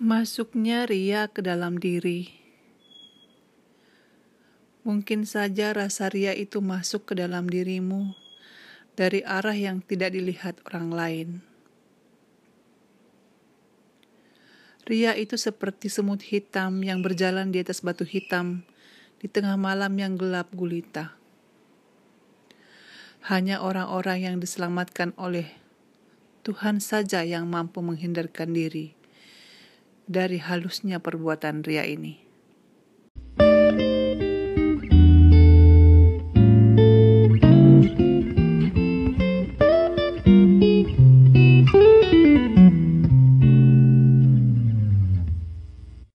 Masuknya ria ke dalam diri. Mungkin saja rasa ria itu masuk ke dalam dirimu dari arah yang tidak dilihat orang lain. Ria itu seperti semut hitam yang berjalan di atas batu hitam di tengah malam yang gelap gulita. Hanya orang-orang yang diselamatkan oleh Tuhan saja yang mampu menghindarkan diri dari halusnya perbuatan ria ini.